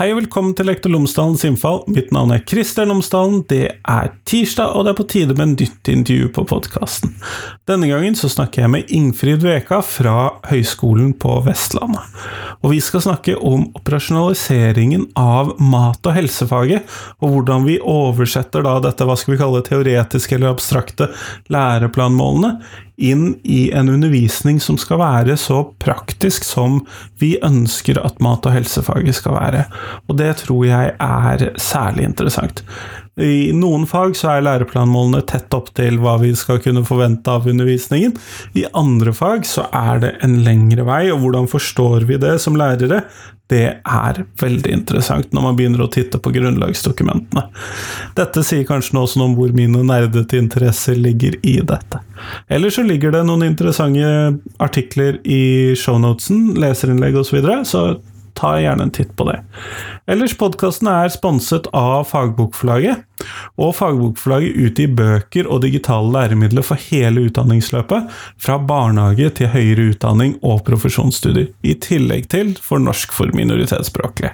Hei og velkommen til Lektor Lomsdalens innfall. Mitt navn er Christer Lomsdalen. Det er tirsdag, og det er på tide med en nytt intervju på podkasten. Denne gangen så snakker jeg med Ingfrid Veka fra Høgskolen på Vestlandet. Og vi skal snakke om operasjonaliseringen av mat- og helsefaget, og hvordan vi oversetter da dette, hva skal vi kalle teoretiske eller abstrakte læreplanmålene inn i en undervisning som skal være så praktisk som vi ønsker at mat- og helsefaget skal være. Og det tror jeg er særlig interessant. I noen fag så er læreplanmålene tett opp til hva vi skal kunne forvente av undervisningen. I andre fag så er det en lengre vei, og hvordan forstår vi det som lærere? Det er veldig interessant når man begynner å titte på grunnlagsdokumentene. Dette sier kanskje noe om hvor mine nerdete interesser ligger i dette. Eller så ligger det noen interessante artikler i shownotesen, leserinnlegg osv., så, videre, så ta gjerne en titt på det. Ellers, podkasten er sponset av Fagbokforlaget, og Fagbokforlaget utgir bøker og digitale læremidler for hele utdanningsløpet, fra barnehage til høyere utdanning og profesjonsstudier, i tillegg til for norsk for minoritetsspråklige.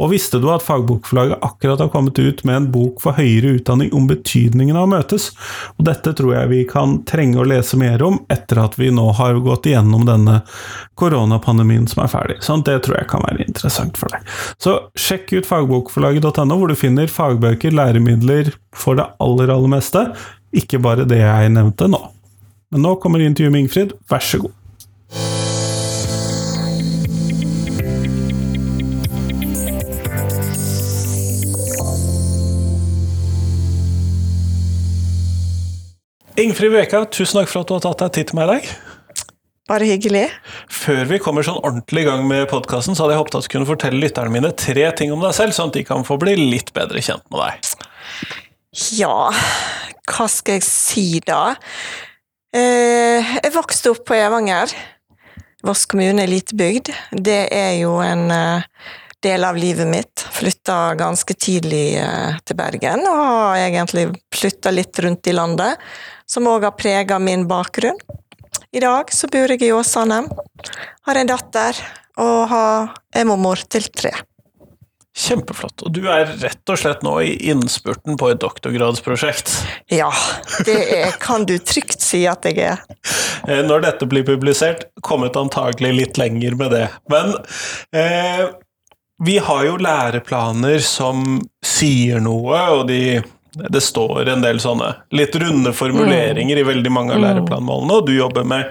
Og visste du at Fagbokforlaget akkurat har kommet ut med en bok for høyere utdanning om betydningen av å møtes? Og dette tror jeg vi kan trenge å lese mer om etter at vi nå har gått igjennom denne koronapandemien som er ferdig. Sånn, det tror jeg kan være interessant for deg. Så sjekk ut fagbokforlaget.no, hvor du finner fagbøker, læremidler for det aller, aller meste. Ikke bare det jeg nevnte nå. Men nå kommer intervjuet med Ingfrid, vær så god. Ingfrid Veka, tusen takk for at du har tatt deg tid til meg i dag. Bare hyggelig. Før vi kommer sånn ordentlig i gang med podkasten, så hadde jeg håpet at du kunne fortelle lytterne mine tre ting om deg selv, sånn at de kan få bli litt bedre kjent med deg. Ja, hva skal jeg si da? Eh, jeg vokste opp på Evanger. Voss kommune er lite bygd. Det er jo en eh, del av livet mitt. Flytta ganske tidlig eh, til Bergen, og har egentlig flytta litt rundt i landet, som òg har prega min bakgrunn. I dag så bor jeg i Åsane, har en datter og har, er mormor til tre. Kjempeflott. Og du er rett og slett nå i innspurten på et doktorgradsprosjekt? Ja, det er, kan du trygt si at jeg er. Eh, når dette blir publisert, kommet antagelig litt lenger med det. Men eh, vi har jo læreplaner som sier noe, og de det står en del sånne litt runde formuleringer mm. i veldig mange av mm. læreplanmålene, og du jobber med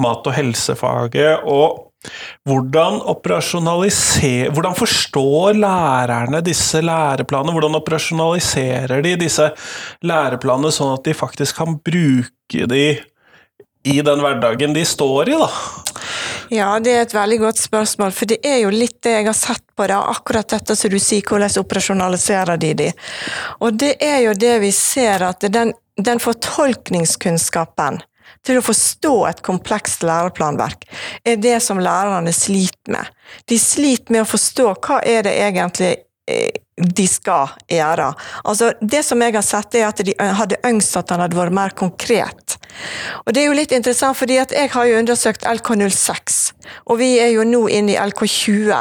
mat- og helsefaget. og hvordan Hvordan forstår lærerne disse læreplanene? Hvordan operasjonaliserer de disse læreplanene sånn at de faktisk kan bruke de i den hverdagen de står i, da? Ja, det er et veldig godt spørsmål, for det er jo litt det jeg har sett på det, akkurat dette som du sier, hvordan operasjonaliserer de de. Og det er jo det vi ser, at den, den fortolkningskunnskapen til å forstå et komplekst læreplanverk, er det som lærerne sliter med. De sliter med å forstå hva er det egentlig eh, de skal gjøre. Altså, det som jeg har sett, er at de hadde ønsket at han hadde vært mer konkret. Og Det er jo litt interessant, fordi at jeg har jo undersøkt LK06, og vi er jo nå inne i LK20.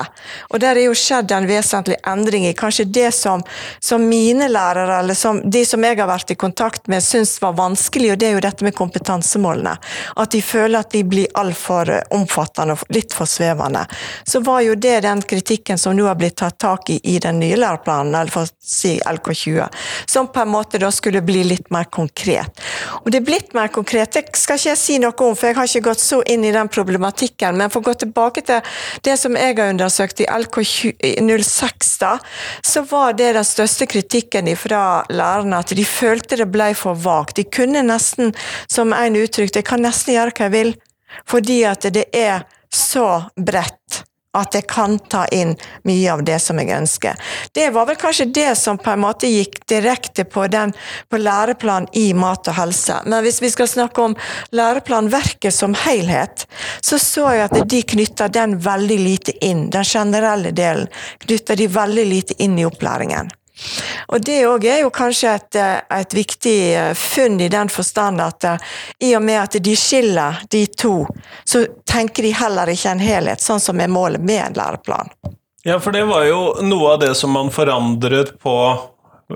Og Der er jo skjedd en vesentlig endring i kanskje det som, som mine lærere, eller som de som jeg har vært i kontakt med, syns var vanskelig, og det er jo dette med kompetansemålene. At de føler at de blir altfor omfattende og litt for svevende. Så var jo det den kritikken som nå har blitt tatt tak i i den nye læreplanen, eller for å si LK20, som på en måte da skulle bli litt mer konkret. Og det er blitt mer konkret, det skal ikke jeg si noe om, for jeg har ikke gått så inn i den problematikken, men for å gå tilbake til det som jeg har undersøkt i LK06, da, så var det den største kritikken fra lærerne, at de følte det ble for vagt. De kunne nesten, som en uttrykte, jeg kan nesten gjøre hva jeg vil, fordi at det er så bredt at jeg kan ta inn mye av det som jeg ønsker. Det var vel kanskje det som på en måte gikk direkte på, den, på læreplan i mat og helse. Men hvis vi skal snakke om læreplanverket som helhet, så så jeg at de knytta den veldig lite inn. Den generelle delen knytta de veldig lite inn i opplæringen. Og Det òg er jo kanskje et, eh, et, viktig eh, funn i den forstand at uh, i og med at de skiller de to, så tenker de heller ikke en helhet, sånn som er målet med en læreplan. Ja, for det var jo noe av det som man forandret på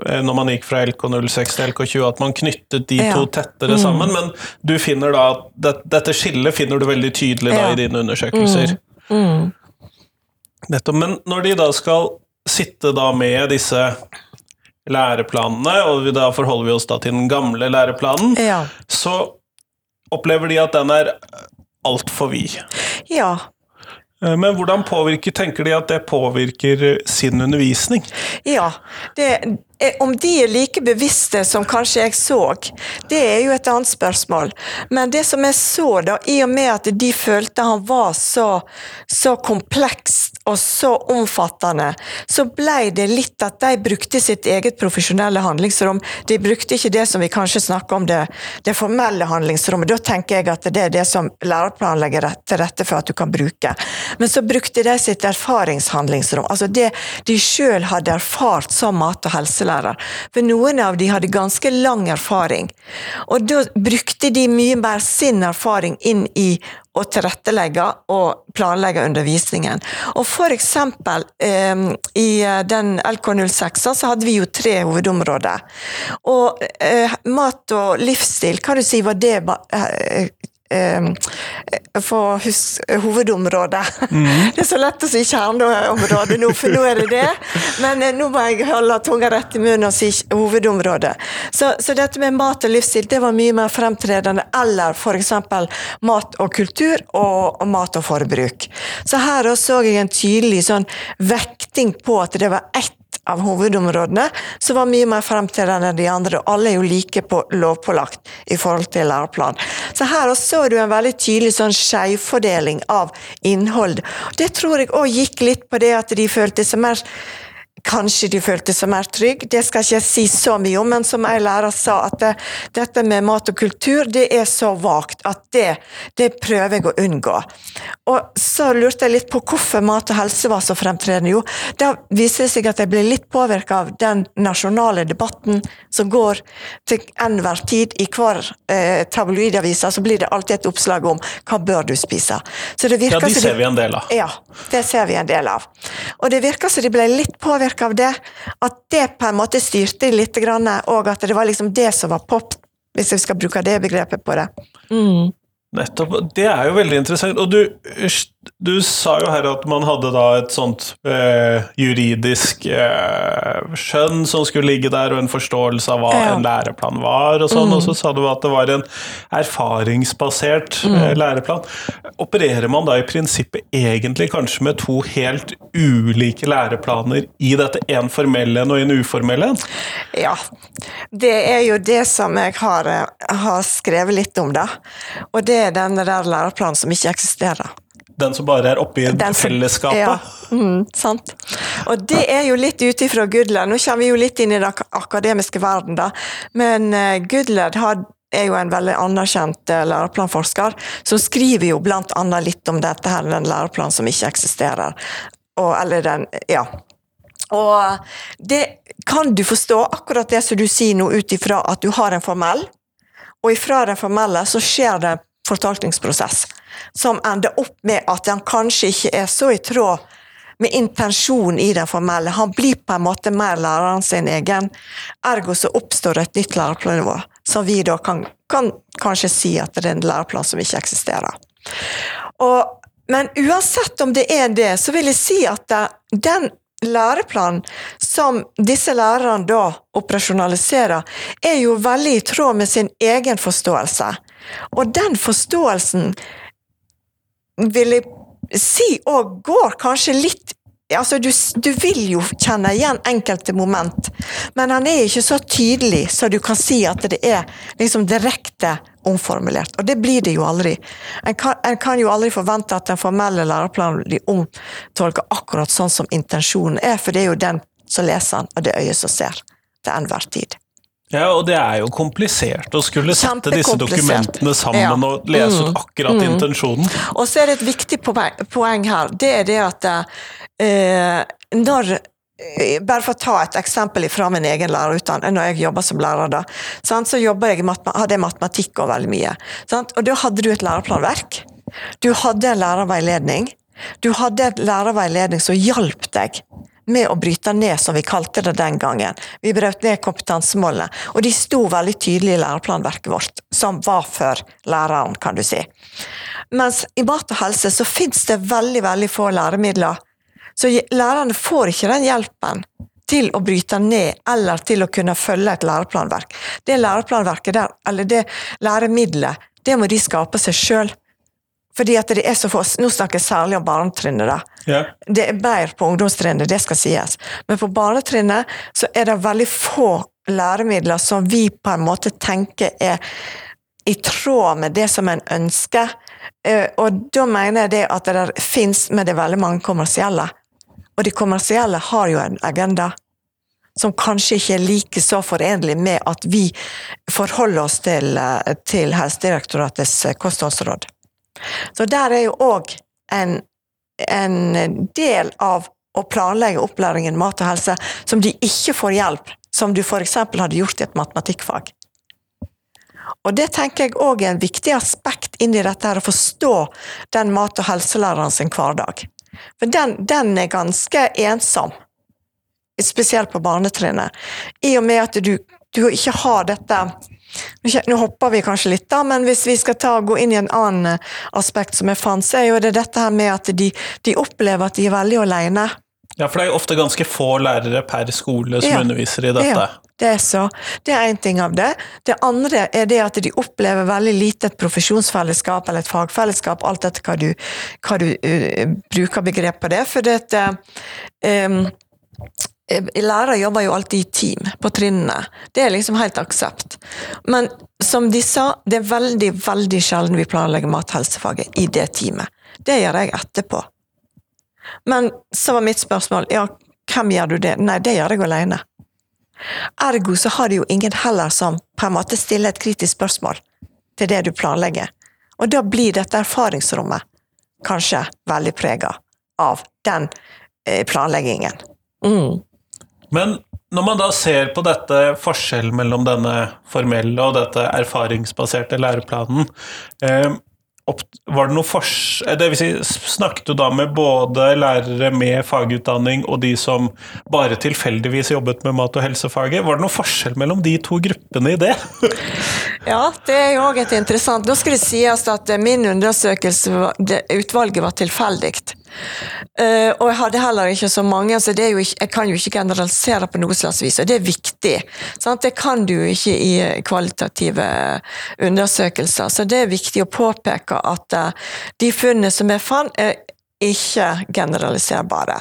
eh, når man gikk fra LK06 til LK20, at man knyttet de Ja. to tettere sammen. Men du finner da at dette skillet finner du veldig tydelig da Ja. i dine undersøkelser. Mm. Nettopp. Men når de da skal sitte da med disse læreplanene, og da forholder vi oss da til den gamle læreplanen, Ja. så opplever de at den er altfor vid. ja. Eh, Men hvordan påvirker, tenker de at det påvirker sin undervisning? Ja. Det, om de er like bevisste som kanskje jeg så, det er jo et annet spørsmål. Men det som jeg så, da, i og med at de følte han var så, så komplekst og så omfattende, så ble det litt at de brukte sitt eget profesjonelle handlingsrom. De brukte ikke det som vi kanskje snakker om, det, det formelle handlingsrommet. Da tenker jeg at det er det som læreplanen legger til rette for at du kan bruke. Men så brukte de sitt erfaringshandlingsrom, altså det de sjøl hadde erfart som mat- og helselærer. For noen av de hadde ganske lang erfaring. Og da brukte de mye mer sin erfaring inn i å tilrettelegge og planlegge undervisningen. Og for eksempel eh, i eh, den LK06 så hadde vi jo tre hovedområder. Og eh, mat og livsstil, kan du si var det eh, for hus hovedområdet. Det er så lett å si kjerneområdet nå, for nå er det det. Men eh, nå må jeg holde tunga rett i munnen og si hovedområdet. Så, så dette med mat og livsstil det var mye mer fremtredende, eller f.eks. mat og kultur og, og mat og forbruk. Så her også så jeg en tydelig sånn vekting på at det var ett av hovedområdene som var mye mer fremtredende enn de andre, og alle er jo like på lovpålagt i forhold til læreplan. Så her også så du en veldig tydelig sånn skjevfordeling av innhold. Det tror jeg òg gikk litt på det at de følte seg mer Kanskje de følte seg mer trygge, det skal ikke jeg si så mye om, men som en lærer sa, at det, dette med mat og kultur, det er så vagt at det, det prøver jeg å unngå. Og så lurte jeg litt på hvorfor mat og helse var så fremtredende. Jo, da viser det seg at jeg ble litt påvirka av den nasjonale debatten som går til enhver tid. I hver eh, tabloidavis så blir det alltid et oppslag om hva bør du spise. Så det Ja, de ser ser vi en del av. ja, det ser vi en del av. Og det virker som de ble litt påvirka av det. At det på en måte styrte litt, og at det var liksom det som var pop, hvis vi skal bruke det begrepet på det. Mm. Nettopp. Det er jo veldig interessant. Og du, du sa jo her at man hadde da et sånt eh, juridisk eh, skjønn som skulle ligge der, og en forståelse av hva Ja. en læreplan var, og sånn, og så sa du at det var en erfaringsbasert eh, læreplan. Opererer man da i prinsippet egentlig kanskje med to helt ulike læreplaner i dette, en formell en og en uformell en? Ja. Det er jo det som jeg har, eh, har skrevet litt om, da. Og det er den der læreplanen som ikke eksisterer. Den som bare er oppi i som- fellesskapet? Ja, mm, sant. Og det er jo litt ut ifra Goodland. Nå kommer vi jo litt inn i den ak akademiske verden, da. Men uh, er jo en veldig anerkjent eh, læreplanforsker, som skriver jo blant annet litt om dette her, den læreplanen som ikke eksisterer. Og, eller den, ja. Og det kan du forstå, akkurat det som du sier nå, ut ifra at du har en formell, og ifra den formelle så skjer det fortolkningsprosess som ender opp med at han kanskje ikke er så i tråd med intensjonen i den formelle. Han blir på en måte mer læreren sin egen. Ergo så oppstår et nytt læreplannivå, som vi da kan, kan kanskje si at det er en læreplan som ikke eksisterer. Og, men uansett om det er det, så vil jeg si at den læreplanen som disse lærerne da operasjonaliserer, er jo veldig i tråd med sin egen forståelse. Og den forståelsen vil jeg si òg går kanskje litt Altså, du, du vil jo kjenne igjen enkelte moment, men han er ikke så tydelig så du kan si at det er liksom direkte omformulert. Og det blir det jo aldri. En kan, en kan jo aldri forvente at den formelle læreplanen blir omtolket akkurat sånn som intensjonen er, for det er jo den som leser den, og det øyet som ser, til enhver tid. Ja, og det er jo komplisert å skulle sette disse dokumentene sammen Ja. og lese ut Mm. akkurat intensjonen. Og så er det et viktig poeng, poeng her. Det er det at eh, når eh, bare for å ta et eksempel fra min egen lærerutdanning, når jeg jobber som lærer, da, så jeg hadde jeg matematikk og veldig mye. Og da hadde du et læreplanverk. Du hadde en lærerveiledning. Du hadde en lærerveiledning som hjalp deg med å bryte ned, som vi kalte det den gangen. Vi brøt ned kompetansemålene, og de sto veldig tydelig i læreplanverket vårt, som var for læreren, kan du si. Mens i mat og helse så fins det veldig, veldig få læremidler. Så lærerne får ikke den hjelpen til å bryte ned eller til å kunne følge et læreplanverk. Det læreplanverket der, eller det læremiddelet, det må de skape seg sjøl. Fordi at det er så få Nå snakker jeg særlig om barnetrinnet, da. Yeah. Det er bedre på ungdomstrinnet, det skal sies. Men på barnetrinnet så er det veldig få læremidler som vi på en måte tenker er i tråd med det som en ønsker. Eh, og da mener jeg det at det fins, men det er veldig mange kommersielle. Og de kommersielle har jo en agenda som kanskje ikke er like så forenlig med at vi forholder oss til, eh, til Helsedirektoratets eh, kostholdsråd. Så der er jo òg en, en del av å planlegge opplæringen mat og helse som de ikke får hjelp, som du f.eks. hadde gjort i et matematikkfag. Og det tenker jeg òg er en viktig aspekt inn i dette, her, å forstå den mat- og helselæreren sin hverdag. For den, den er ganske ensom, spesielt på barnetrinnet. I og med at du, du ikke har dette nå hopper vi kanskje litt, da, men hvis vi skal ta, gå inn i en annen aspekt som jeg fant, så er jo det dette her med at de, de opplever at de er veldig alene. Ja, for det er jo ofte ganske få lærere per skole som Ja. underviser i dette. Ja, det er så. Det er én ting av det. Det andre er det at de opplever veldig lite et profesjonsfellesskap eller et fagfellesskap, alt etter hva du, hva du uh, bruker begrep på det. For det at um, Lærere jobber jo alltid i team på trinnene. Det er liksom helt aksept. Men som de sa, det er veldig, veldig sjelden vi planlegger mathelsefaget i det teamet. Det gjør jeg etterpå. Men så var mitt spørsmål ja, hvem gjør du det? Nei, det gjør jeg alene. Ergo så har du jo ingen heller som på en måte stiller et kritisk spørsmål til det du planlegger. Og da blir dette erfaringsrommet kanskje veldig prega av den eh, planleggingen. Mm. Men når man da ser på dette forskjellen mellom denne formelle og dette erfaringsbaserte læreplanen, eh, var det noe fors... eh, Det vil si, snakket du da med både lærere med fagutdanning og de som bare tilfeldigvis jobbet med mat- og helsefaget? Var det noe forskjell mellom de to gruppene i det? Ja, det er jo òg et interessant Nå skal det sies at eh, min undersøkelse, utvalget var tilfeldig. Uh, og jeg hadde heller ikke så mange, så ikke, jeg kan jo ikke generalisere på noe slags vis, og det er viktig. Sant? Det kan du jo ikke i eh, kvalitative undersøkelser, så det er viktig å påpeke at uh, de funnene som jeg fant, er ikke generaliserbare.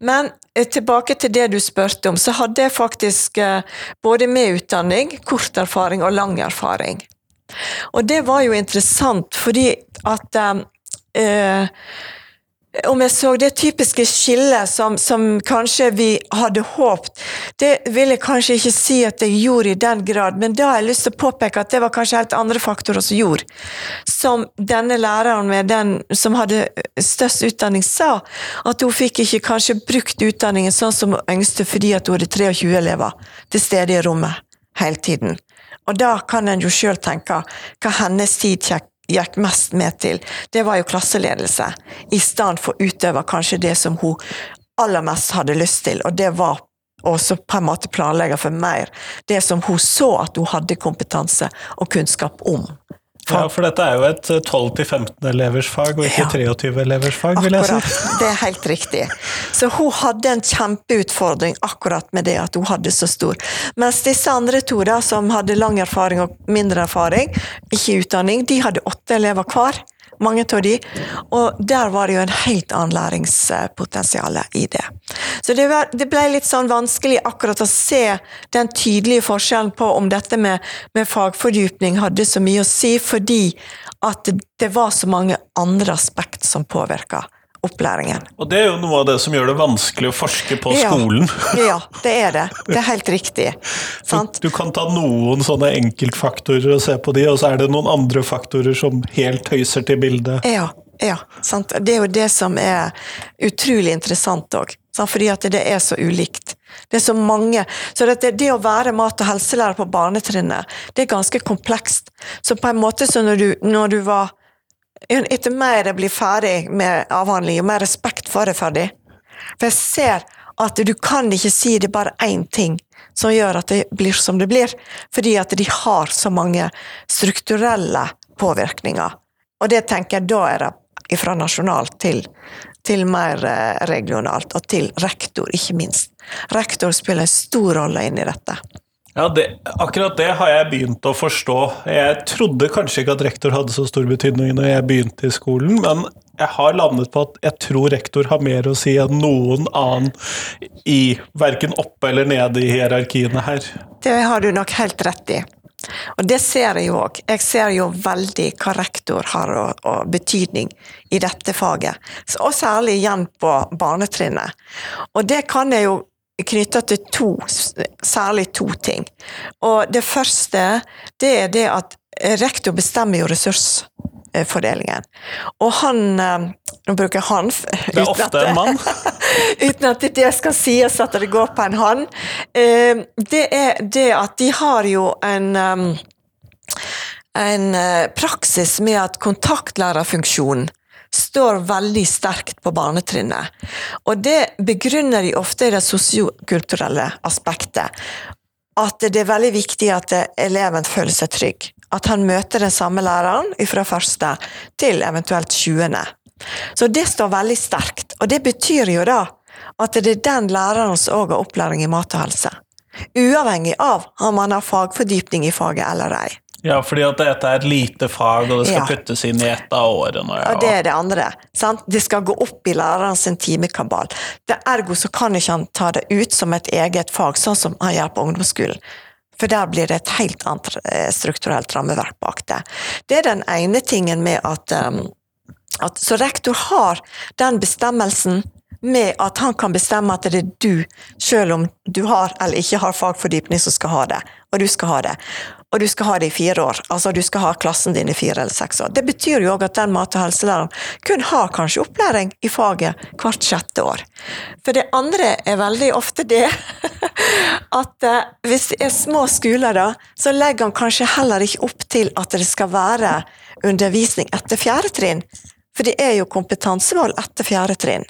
Men eh, tilbake til det du spurte om, så hadde jeg faktisk eh, både med utdanning, kort erfaring og lang erfaring. Og det var jo interessant, fordi at eh, eh, om jeg så det typiske skillet som, som kanskje vi hadde håpt, det vil jeg kanskje ikke si at jeg gjorde i den grad, men da har jeg lyst til å påpeke at det var kanskje helt andre faktorer som gjorde. Som denne læreren med den som hadde størst utdanning sa, at hun fikk ikke kanskje brukt utdanningen sånn som hun ønsket fordi at hun hadde 23 elever til stede i rommet hele tiden. Og da kan en jo sjøl tenke hva hennes tid gikk mest med til, det var jo klasseledelse, i stedet for å utøve kanskje det som hun aller mest hadde lyst til, og det var også på en måte planlegge for mer det som hun så at hun hadde kompetanse og kunnskap om. Ja, for dette er jo et 12-15 elevers fag, og ikke Ja. 23 elevers fag, vil jeg si. Akkurat, det er helt riktig. Så hun hadde en kjempeutfordring akkurat med det at hun hadde så stor. Mens disse andre to, da, som hadde lang erfaring og mindre erfaring, ikke utdanning, de hadde åtte elever hver. Mange av de. Og der var det jo en helt annen læringspotensial i det. Så det, var, det ble litt sånn vanskelig akkurat å se den tydelige forskjellen på om dette med, med fagfordypning hadde så mye å si, fordi at det, var så mange andre aspekt som påvirka opplæringen. Og det er jo noe av det som gjør det vanskelig å forske på Ja. skolen. Ja, det er det. Det er helt riktig. Du, Du kan ta noen sånne enkeltfaktorer og se på de, og så er det noen andre faktorer som helt høyser til bildet. Ja, ja. Sant? Det er jo det som er utrolig interessant òg. Fordi at det er så ulikt. Det er så mange. Så det, det å være mat- og helselærer på barnetrinnet, det er ganske komplekst. Så på en måte så når du, når du var etter mer jeg blir ferdig med avhandling, jo mer respekt får jeg for dem. For jeg ser at du kan ikke si det bare én ting som gjør at det blir som det blir, fordi at de har så mange strukturelle påvirkninger. Og det tenker jeg da er det fra nasjonalt til, til mer eh, regionalt, og til rektor, ikke minst. Rektor spiller en stor rolle inn i dette. Ja, det, Akkurat det har jeg begynt å forstå. Jeg trodde kanskje ikke at rektor hadde så stor betydning når jeg begynte i skolen, men jeg har landet på at jeg tror rektor har mer å si enn noen annen i verken oppe eller nede i hierarkiene her. Det har du nok helt rett i. Og det ser jeg jo òg. Jeg ser jo veldig hva rektor har og, betydning i dette faget. Og særlig igjen på barnetrinnet. Og det kan jeg jo knytta til to, særlig to ting. Og det første, det er det at rektor bestemmer jo ressursfordelingen. Og han eh, Nå bruker jeg han Det er ofte en mann. uten at det skal sies at det går på en han. Eh, det er det at de har jo en eh, en praksis med at kontaktlærerfunksjonen står veldig sterkt på barnetrinnet. Og det begrunner de ofte i det sosiokulturelle aspektet. At det er veldig viktig at eleven føler seg trygg. At han møter den samme læreren fra første til eventuelt tjuende. Så det står veldig sterkt. Og det betyr jo da at det er den læreren som òg har opplæring i mat og helse. Uavhengig av om man har fagfordypning i faget eller ei. Ja, fordi at dette er et lite fag, og det skal ja. puttes inn i ett av årene. Ja. Og det er det andre. Sant? Det skal gå opp i lærerens timekabal. Det Ergo så kan ikke han ta det ut som et eget fag, sånn som han gjør på ungdomsskolen. For der blir det et helt annet eh, strukturelt rammeverk bak det. Det er den ene tingen med at, um, at Så rektor har den bestemmelsen med at han kan bestemme at det er du, selv om du har eller ikke har fagfordypning, som skal ha det. Og du skal ha det og du skal ha det i fire år. Altså du skal ha klassen din i fire eller seks år. Det betyr jo òg at den mat- og helselæreren kun har kanskje opplæring i faget hvert sjette år. For det andre er veldig ofte det at eh, hvis det er små skoler, da, så legger han kanskje heller ikke opp til at det skal være undervisning etter fjerde trinn. For det er jo kompetansemål etter fjerde trinn.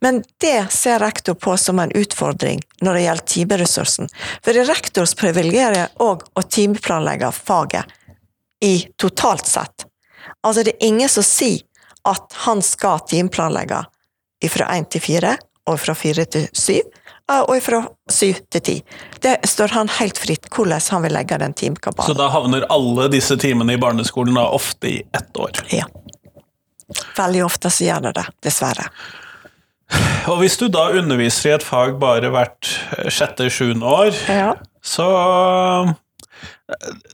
Men det ser rektor på som en utfordring når det gjelder timeressursen. For det er rektors privilegium òg å timeplanlegge faget i totalt sett. Altså det er ingen som sier at han skal timeplanlegge fra én til fire, og fra fire til syv, og fra syv til ti. Det står han helt fritt hvordan han vil legge den timekabalen. Så da havner alle disse timene i barneskolen da ofte i ett år? Ja. Veldig ofte så gjør det det, dessverre. Og hvis du da underviser i et fag bare hvert sjette-sjuende år, ja. så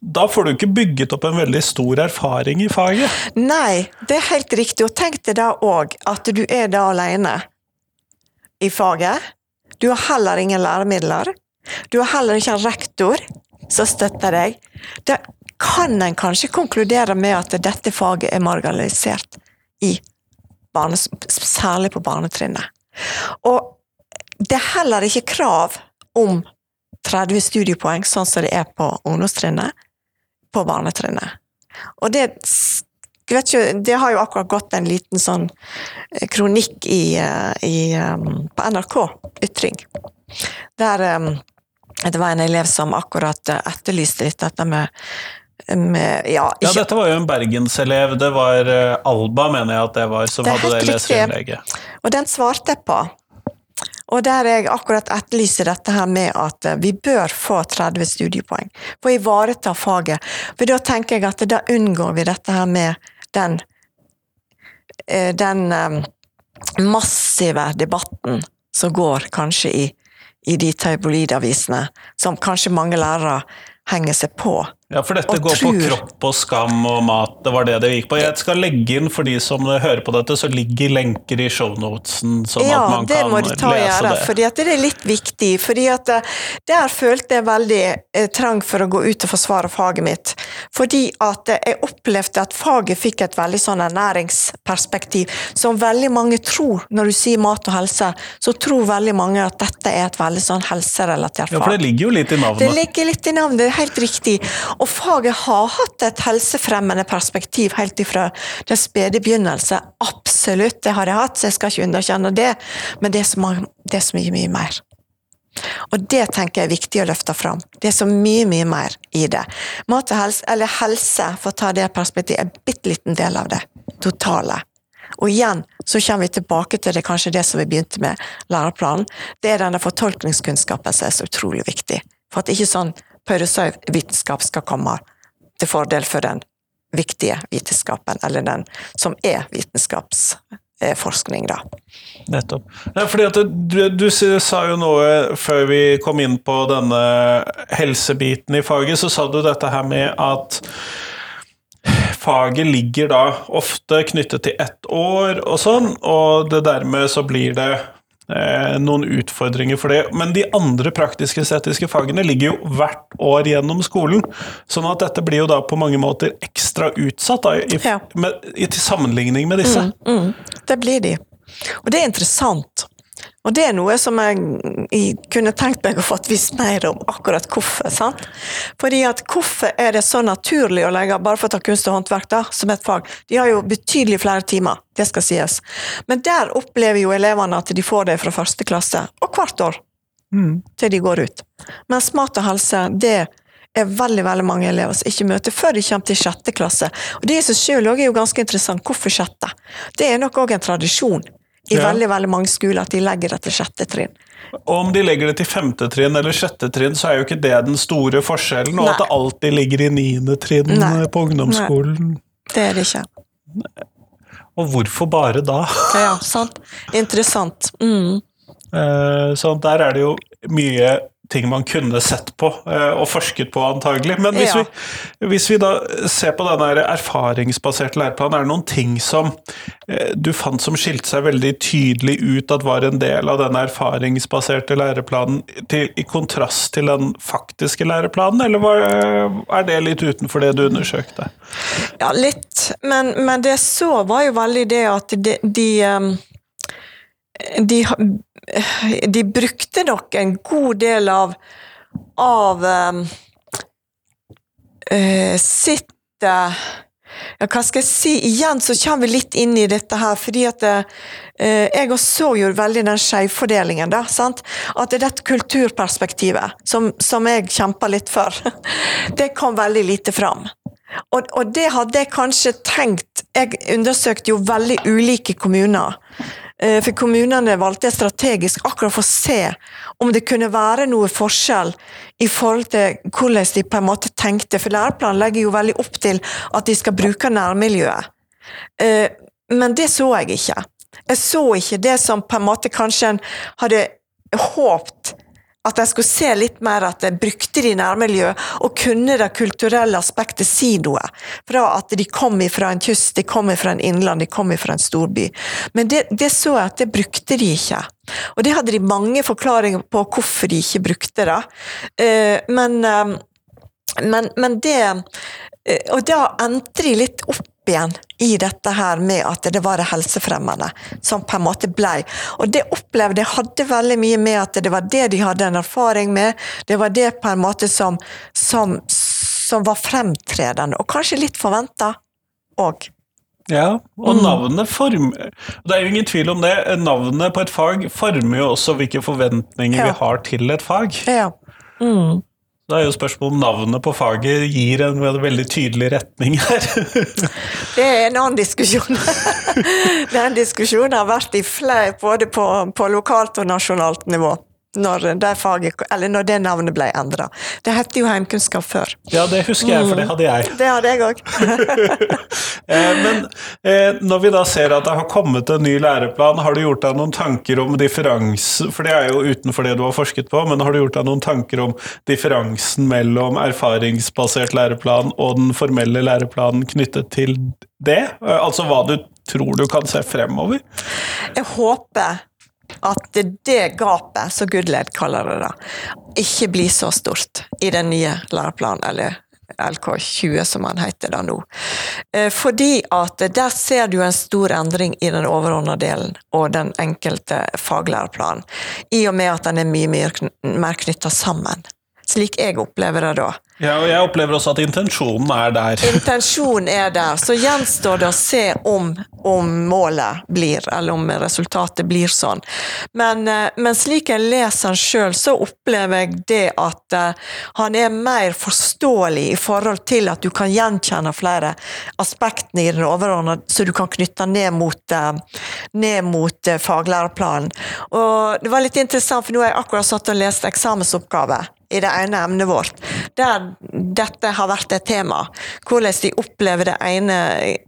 da får du ikke bygget opp en veldig stor erfaring i faget. Nei, det er helt riktig. Og tenk deg da òg at du er da alene i faget. Du har heller ingen læremidler. Du har heller ikke en rektor som støtter deg. Da kan en kanskje konkludere med at dette faget er marginalisert i barnes, særlig på barnetrinnet. Og det er heller ikke krav om 30 studiepoeng, sånn som det er på ungdomstrinnet, på barnetrinnet. Og det ikke, det har jo akkurat gått en liten sånn eh, kronikk i, eh, i, um, på NRK Ytring, der det var en elev som akkurat etterlyste litt dette med med, ja, ja, dette var jo en bergenselev. Det var uh, Alba, mener jeg at det var, som det hadde det leserinnlegget. Og den svarte jeg på. Og der jeg akkurat etterlyser dette her med at uh, vi bør få 30 studiepoeng for å ivareta faget. For da tenker jeg at da unngår vi dette her med den, uh, den massive debatten som går kanskje i, i de tabloidavisene, som kanskje mange lærere henger seg på ja, for dette går tror... på kropp og skam og mat, det var det det gikk på. Jeg skal legge inn, for de som hører på dette, så ligger lenker i shownotesen, sånn ja, at man kan det. Det må du ta og gjøre, at det er litt viktig. fordi at eh, der følte jeg veldig eh, trang for å gå ut og forsvare faget mitt. Fordi at jeg opplevde at faget fikk et veldig sånn ernæringsperspektiv, som veldig mange tror. Når du sier mat og helse, så tror veldig mange at dette er et veldig sånn helserelatert fag. Ja, for det ligger jo litt i navnet. Det ligger litt i navnet, det er helt riktig. Og faget har hatt et helsefremmende perspektiv helt ifra den spede begynnelse. Absolutt, det har jeg hatt, så jeg skal ikke underkjenne det, men det er så, mange, er mye, mye mer. Og det tenker jeg er viktig å løfte fram. Det er så mye, mye mer i det. Mat og helse, eller helse, for å ta det perspektivet, er en bitte liten del av det totale. Og igjen så kommer vi tilbake til det kanskje det som vi begynte med læreplanen. Det er denne fortolkningskunnskapen som er så utrolig viktig. For at ikke sånn pseudovitenskap skal komme til fordel for den viktige vitenskapen, eller den som er vitenskapsforskning, da. Nettopp. Ja, fordi at du, du, sa jo noe før vi kom inn på denne helsebiten i faget, så sa du dette her med at faget ligger da ofte knyttet til ett år og sånn, og det dermed så blir det noen utfordringer for det. Men de andre praktisk-estetiske fagene ligger jo hvert år gjennom skolen, sånn at dette blir jo da på mange måter ekstra utsatt da, i, Ja. med, i, til sammenligning med disse. Mm, det blir de. Og det er interessant. Og det er noe som jeg, kunne tenkt meg å få visst mer om akkurat hvorfor. sant? Fordi at hvorfor er det så naturlig å legge, bare for å ta kunst og håndverk da, som et fag? De har jo betydelig flere timer, det skal sies. Men der opplever jo elevene at de får det fra første klasse, og hvert år, til de går ut. Mens mat og helse, det er veldig veldig mange elever som ikke møter før de kommer til sjette klasse. Og Det i seg selv er jo ganske interessant. Hvorfor sjette? Det er nok òg en tradisjon i Ja. veldig veldig mange skoler at de legger det til sjette trinn. Og om de legger det til femte trinn eller sjette trinn, så er jo ikke det den store forskjellen, og Nei. at det alltid ligger i niende trinn Nei. på ungdomsskolen. Det er det ikke. Og hvorfor bare da? Ja, sant? Interessant. Mm. Eh, Så der er det jo mye ting man kunne sett på eh, og forsket på, antagelig. Men hvis, Ja. vi, hvis vi da ser på den erfaringsbaserte læreplanen, er det noen ting som eh, du fant som skilte seg veldig tydelig ut at var en del av denne erfaringsbaserte læreplanen, til, i kontrast til den faktiske læreplanen, eller var, er det litt utenfor det du undersøkte? Ja, litt. Men, men det så, var jo veldig det at de, de um, de, de brukte nok en god del av, av um, eh, sitt eh, ja, hva skal jeg si? Igjen så kommer vi litt inn i dette her, fordi at eh, jeg også så jo veldig den skjevfordelingen, da. sant? At det er dette kulturperspektivet, som, som jeg kjempa litt for, det kom veldig lite fram. Og, og det hadde jeg kanskje tenkt Jeg undersøkte jo veldig ulike kommuner. Eh, For kommunene valgte jeg strategisk akkurat for å se om det kunne være noe forskjell i forhold til hvordan de på en måte tenkte. For læreplanen legger jo veldig opp til at de skal bruke nærmiljøet. Eh, Men det så jeg ikke. Jeg så ikke det som på en måte kanskje en hadde håpt at jeg skulle se litt mer at jeg brukte de nærmiljøet, og kunne det kulturelle aspektet si noe. Fra at de kom fra en kyst, de kom fra en innland, de kom fra en storby. Men det, det så jeg at det brukte de ikke. Og det hadde de mange forklaringer på hvorfor de ikke brukte det. Eh, Men, eh, men, men det eh, Og da endte de litt opp igjen i dette her med at det var det helsefremmende som på en måte blei. Og det opplevde jeg hadde veldig mye med at det var det de hadde en erfaring med. Det var det på en måte som, som, som var fremtredende, og kanskje litt forventa òg. Ja, og navnet former Det er jo ingen tvil om det. Navnet på et fag former jo også hvilke forventninger Ja. vi har til et fag. Ja. Mm. Det er jo spørsmålet om navnet på faget gir en veldig tydelig retning her. Det er en annen diskusjon. Den diskusjonen har vært i flere, både på, på lokalt og nasjonalt nivå. Når det, faget, eller når det navnet ble endra. Det het jo heimkunnskap før. ja, det husker jeg, for det hadde jeg. Det hadde jeg òg. Eh, Men eh, når vi da ser at det har kommet en ny læreplan, har du gjort deg noen tanker om differansen For det er jo utenfor det du har forsket på, men har du gjort deg noen tanker om differansen mellom erfaringsbasert læreplan og den formelle læreplanen knyttet til det? Altså hva du tror du kan se fremover? Jeg håper at det gapet, som Goodled kaller det, da, ikke blir så stort i den nye læreplanen, eller LK20 som han heter da nå. Eh, Fordi at der ser du en stor endring i den overordnede delen og den enkelte faglæreplanen, i og med at den er mye mer, mer knytta sammen. Slik jeg opplever det da. Ja, og jeg opplever også at intensjonen er der. Intensjonen er der. Så gjenstår det å se om, om målet blir, eller om resultatet blir sånn. Men, eh, men slik jeg leser han sjøl, så opplever jeg det at uh, han er mer forståelig i forhold til at du kan gjenkjenne flere aspektene i den overordna, så du kan knytte ned mot, uh, ned mot uh, faglæreplanen. Og det var litt interessant, for nå har jeg akkurat satt og lest eksamensoppgave i det ene emnet vårt, der dette har vært et tema. Hvordan de opplever det ene,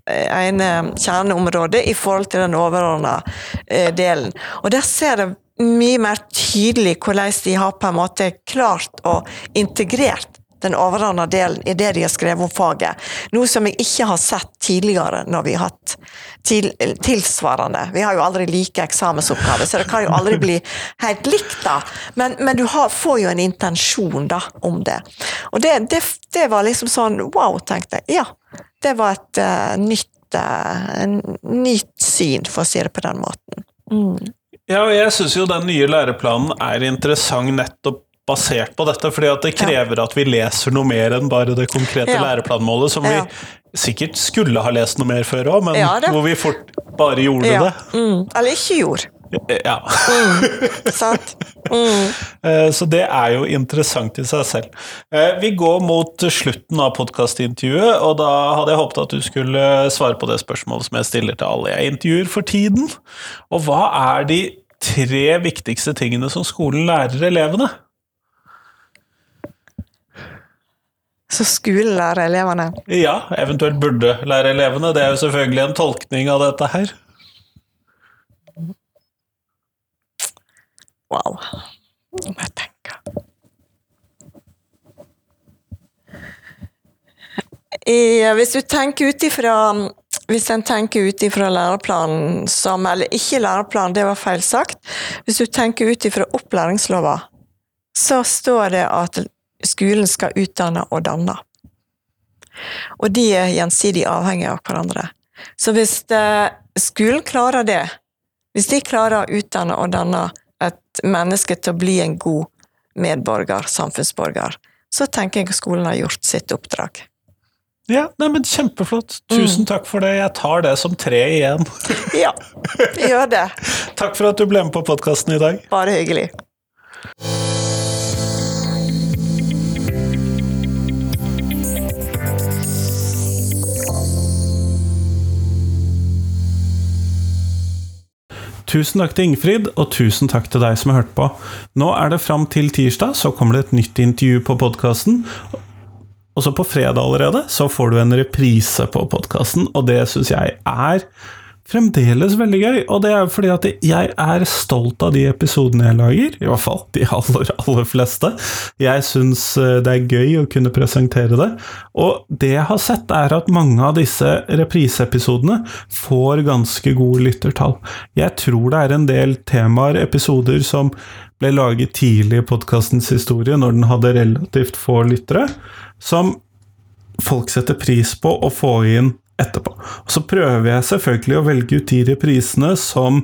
ene kjerneområdet i forhold til den overordna eh, delen. Og der ser det mye mer tydelig hvordan de har på en måte klart å integrert den overordna delen i det de har skrevet om faget. Noe som jeg ikke har sett tidligere når vi har hatt til, tilsvarende. Vi har jo aldri like eksamensoppgaver, så det kan jo aldri bli helt likt, da. Men, men du har, får jo en intensjon da, om det. Og det, det, det, var liksom sånn wow, tenkte jeg. Ja, det var et uh, nytt, uh, nytt syn, for å si det på den måten. Mm. Ja, og jeg syns jo den nye læreplanen er interessant nettopp basert på dette, fordi at det krever at vi leser noe mer enn bare det konkrete læreplanmålet, som vi sikkert skulle ha lest noe mer før òg, men hvor vi fort bare gjorde det. Mm. Eller ikke gjorde. Ja. Mm. Sant. Mm. Eh, så det er jo interessant i seg selv. Eh, vi går mot slutten av podkastintervjuet, og da hadde jeg håpet at du skulle svare på det spørsmålet som jeg stiller til alle jeg intervjuer for tiden. Og hva er de tre viktigste tingene som skolen lærer elevene? Så skolen lærer elevene? Ja, eventuelt burde lære elevene. Det er jo selvfølgelig en tolkning av dette her. Wow. Nå må jeg tenke. hvis du tenker ut ifra hvis en tenker ut ifra læreplanen som Eller ikke læreplanen, det var feil sagt. Hvis du tenker ut ifra opplæringslova, så står det at skolen skal utdanne og danne. Og de er gjensidig avhengige av hverandre. Så hvis eh, skolen klarer det, hvis de klarer å utdanne og danne et menneske til å bli en god medborger, samfunnsborger, så tenker jeg at skolen har gjort sitt oppdrag. Ja, nei, men Kjempeflott. Tusen mm. takk for det. Jeg tar det som tre igjen. ja, gjør det. takk for at du ble med på podkasten i dag. Bare hyggelig. Tusen takk til Ingfrid, og tusen takk til deg som har hørt på. Nå er det fram til tirsdag, så kommer det et nytt intervju på podkasten. Og så på fredag allerede så får du en reprise på podkasten, og det syns jeg er fremdeles veldig gøy, og det er fordi at jeg er stolt av de episodene jeg lager, i hvert fall de aller, aller fleste. Jeg syns eh, det er gøy å kunne presentere det, og det jeg har sett, er at mange av disse repriseepisodene får ganske gode lyttertall. Jeg tror det er en del temaer, episoder, som ble laget tidlig i podkastens historie, når den hadde relativt få lyttere, som folk setter pris på å få inn etterpå. Og så prøver jeg selvfølgelig å velge ut de reprisene som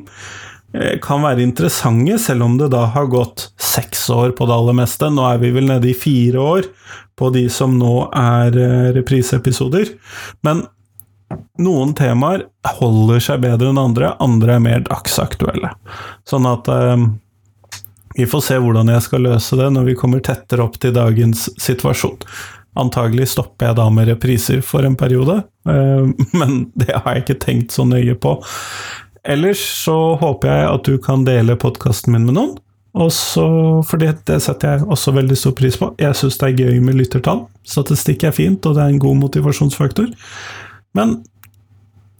eh, kan være interessante, selv om det da har gått seks år på det aller meste. Nå er vi vel nede i fire år på de som nå er eh, repriseepisoder. Men noen temaer holder seg bedre enn andre, andre er mer dagsaktuelle. Sånn at eh, vi får se hvordan jeg skal løse det når vi kommer tettere opp til dagens situasjon. Antagelig stopper jeg da med repriser for en periode, eh, men det har jeg ikke tenkt så nøye på. Ellers så håper jeg at du kan dele podkasten min med noen. Også, for det, setter jeg også veldig stor pris på. Jeg syns det er gøy med lyttertall. Statistikk er fint, og det er en god motivasjonsfaktor. Men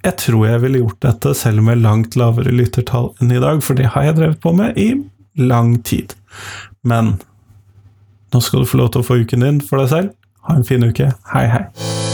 jeg tror jeg ville gjort dette selv med langt lavere lyttertall enn i dag, for det har jeg drevet på med i lang tid. Men nå skal du få lov til å få uken din for deg selv. Ha en fin uke. Hei, hei.